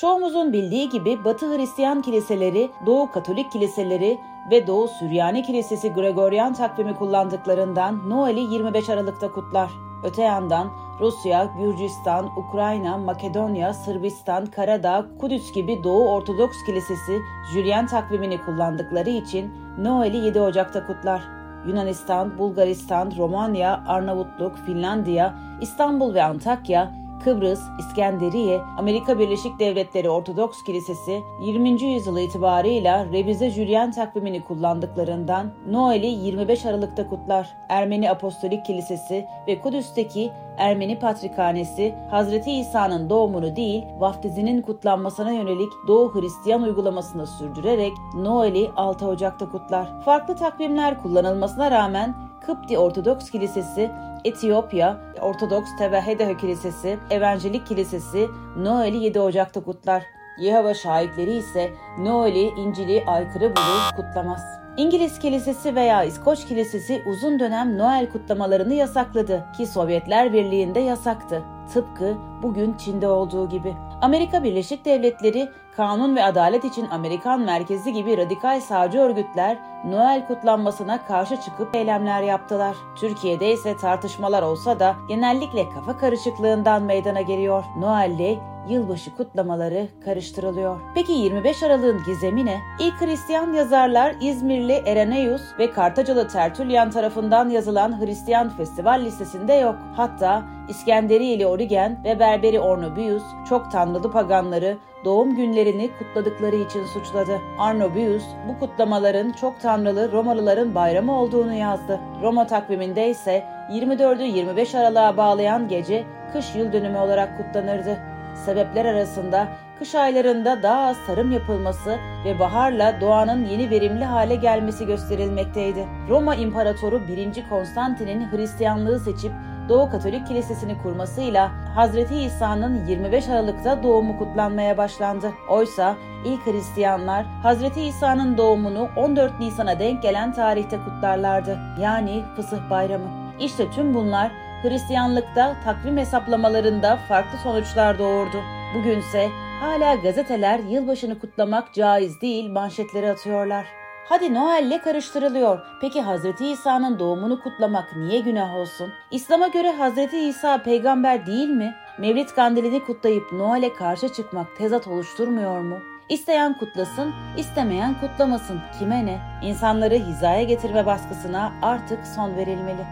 Çoğumuzun bildiği gibi Batı Hristiyan kiliseleri, Doğu Katolik kiliseleri ve Doğu Süryani Kilisesi Gregorian takvimi kullandıklarından Noel'i 25 Aralık'ta kutlar. Öte yandan Rusya, Gürcistan, Ukrayna, Makedonya, Sırbistan, Karadağ, Kudüs gibi Doğu Ortodoks Kilisesi Julian takvimini kullandıkları için Noel'i 7 Ocak'ta kutlar. Yunanistan, Bulgaristan, Romanya, Arnavutluk, Finlandiya, İstanbul ve Antakya Kıbrıs, İskenderiye, Amerika Birleşik Devletleri Ortodoks Kilisesi 20. yüzyıl itibarıyla revize Julian takvimini kullandıklarından Noel'i 25 Aralık'ta kutlar. Ermeni Apostolik Kilisesi ve Kudüs'teki Ermeni Patrikhanesi Hazreti İsa'nın doğumunu değil vaftizinin kutlanmasına yönelik Doğu Hristiyan uygulamasını sürdürerek Noel'i 6 Ocak'ta kutlar. Farklı takvimler kullanılmasına rağmen Kıpti Ortodoks Kilisesi Etiyopya Ortodoks Tebehedeho Kilisesi, Evangelik Kilisesi Noel'i 7 Ocak'ta kutlar. Yehova şahitleri ise Noel'i İncil'i aykırı bulur, kutlamaz. İngiliz Kilisesi veya İskoç Kilisesi uzun dönem Noel kutlamalarını yasakladı ki Sovyetler Birliği'nde yasaktı. Tıpkı bugün Çin'de olduğu gibi. Amerika Birleşik Devletleri kanun ve adalet için Amerikan merkezi gibi radikal sağcı örgütler Noel kutlanmasına karşı çıkıp eylemler yaptılar. Türkiye'de ise tartışmalar olsa da genellikle kafa karışıklığından meydana geliyor. Noel'le yılbaşı kutlamaları karıştırılıyor. Peki 25 Aralık'ın gizemi ne? İlk Hristiyan yazarlar İzmirli Ereneus ve Kartacalı Tertullian tarafından yazılan Hristiyan festival listesinde yok. Hatta İskenderiyeli Origen ve Berberi Ornobius çok tanrılı paganları doğum günlerini kutladıkları için suçladı. Arnobius bu kutlamaların çok tanrılı Romalıların bayramı olduğunu yazdı. Roma takviminde ise 24'ü 25 Aralık'a bağlayan gece kış yıl dönümü olarak kutlanırdı. Sebepler arasında kış aylarında daha az tarım yapılması ve baharla doğanın yeni verimli hale gelmesi gösterilmekteydi. Roma İmparatoru 1. Konstantin'in Hristiyanlığı seçip Doğu Katolik Kilisesi'ni kurmasıyla Hazreti İsa'nın 25 Aralık'ta doğumu kutlanmaya başlandı. Oysa ilk Hristiyanlar Hazreti İsa'nın doğumunu 14 Nisan'a denk gelen tarihte kutlarlardı. Yani Fısıh Bayramı. İşte tüm bunlar Hristiyanlıkta takvim hesaplamalarında farklı sonuçlar doğurdu. Bugünse hala gazeteler yılbaşını kutlamak caiz değil manşetleri atıyorlar. Hadi Noel'le karıştırılıyor. Peki Hz. İsa'nın doğumunu kutlamak niye günah olsun? İslam'a göre Hz. İsa peygamber değil mi? Mevlid kandilini kutlayıp Noel'e karşı çıkmak tezat oluşturmuyor mu? İsteyen kutlasın, istemeyen kutlamasın. Kime ne? İnsanları hizaya getirme baskısına artık son verilmeli.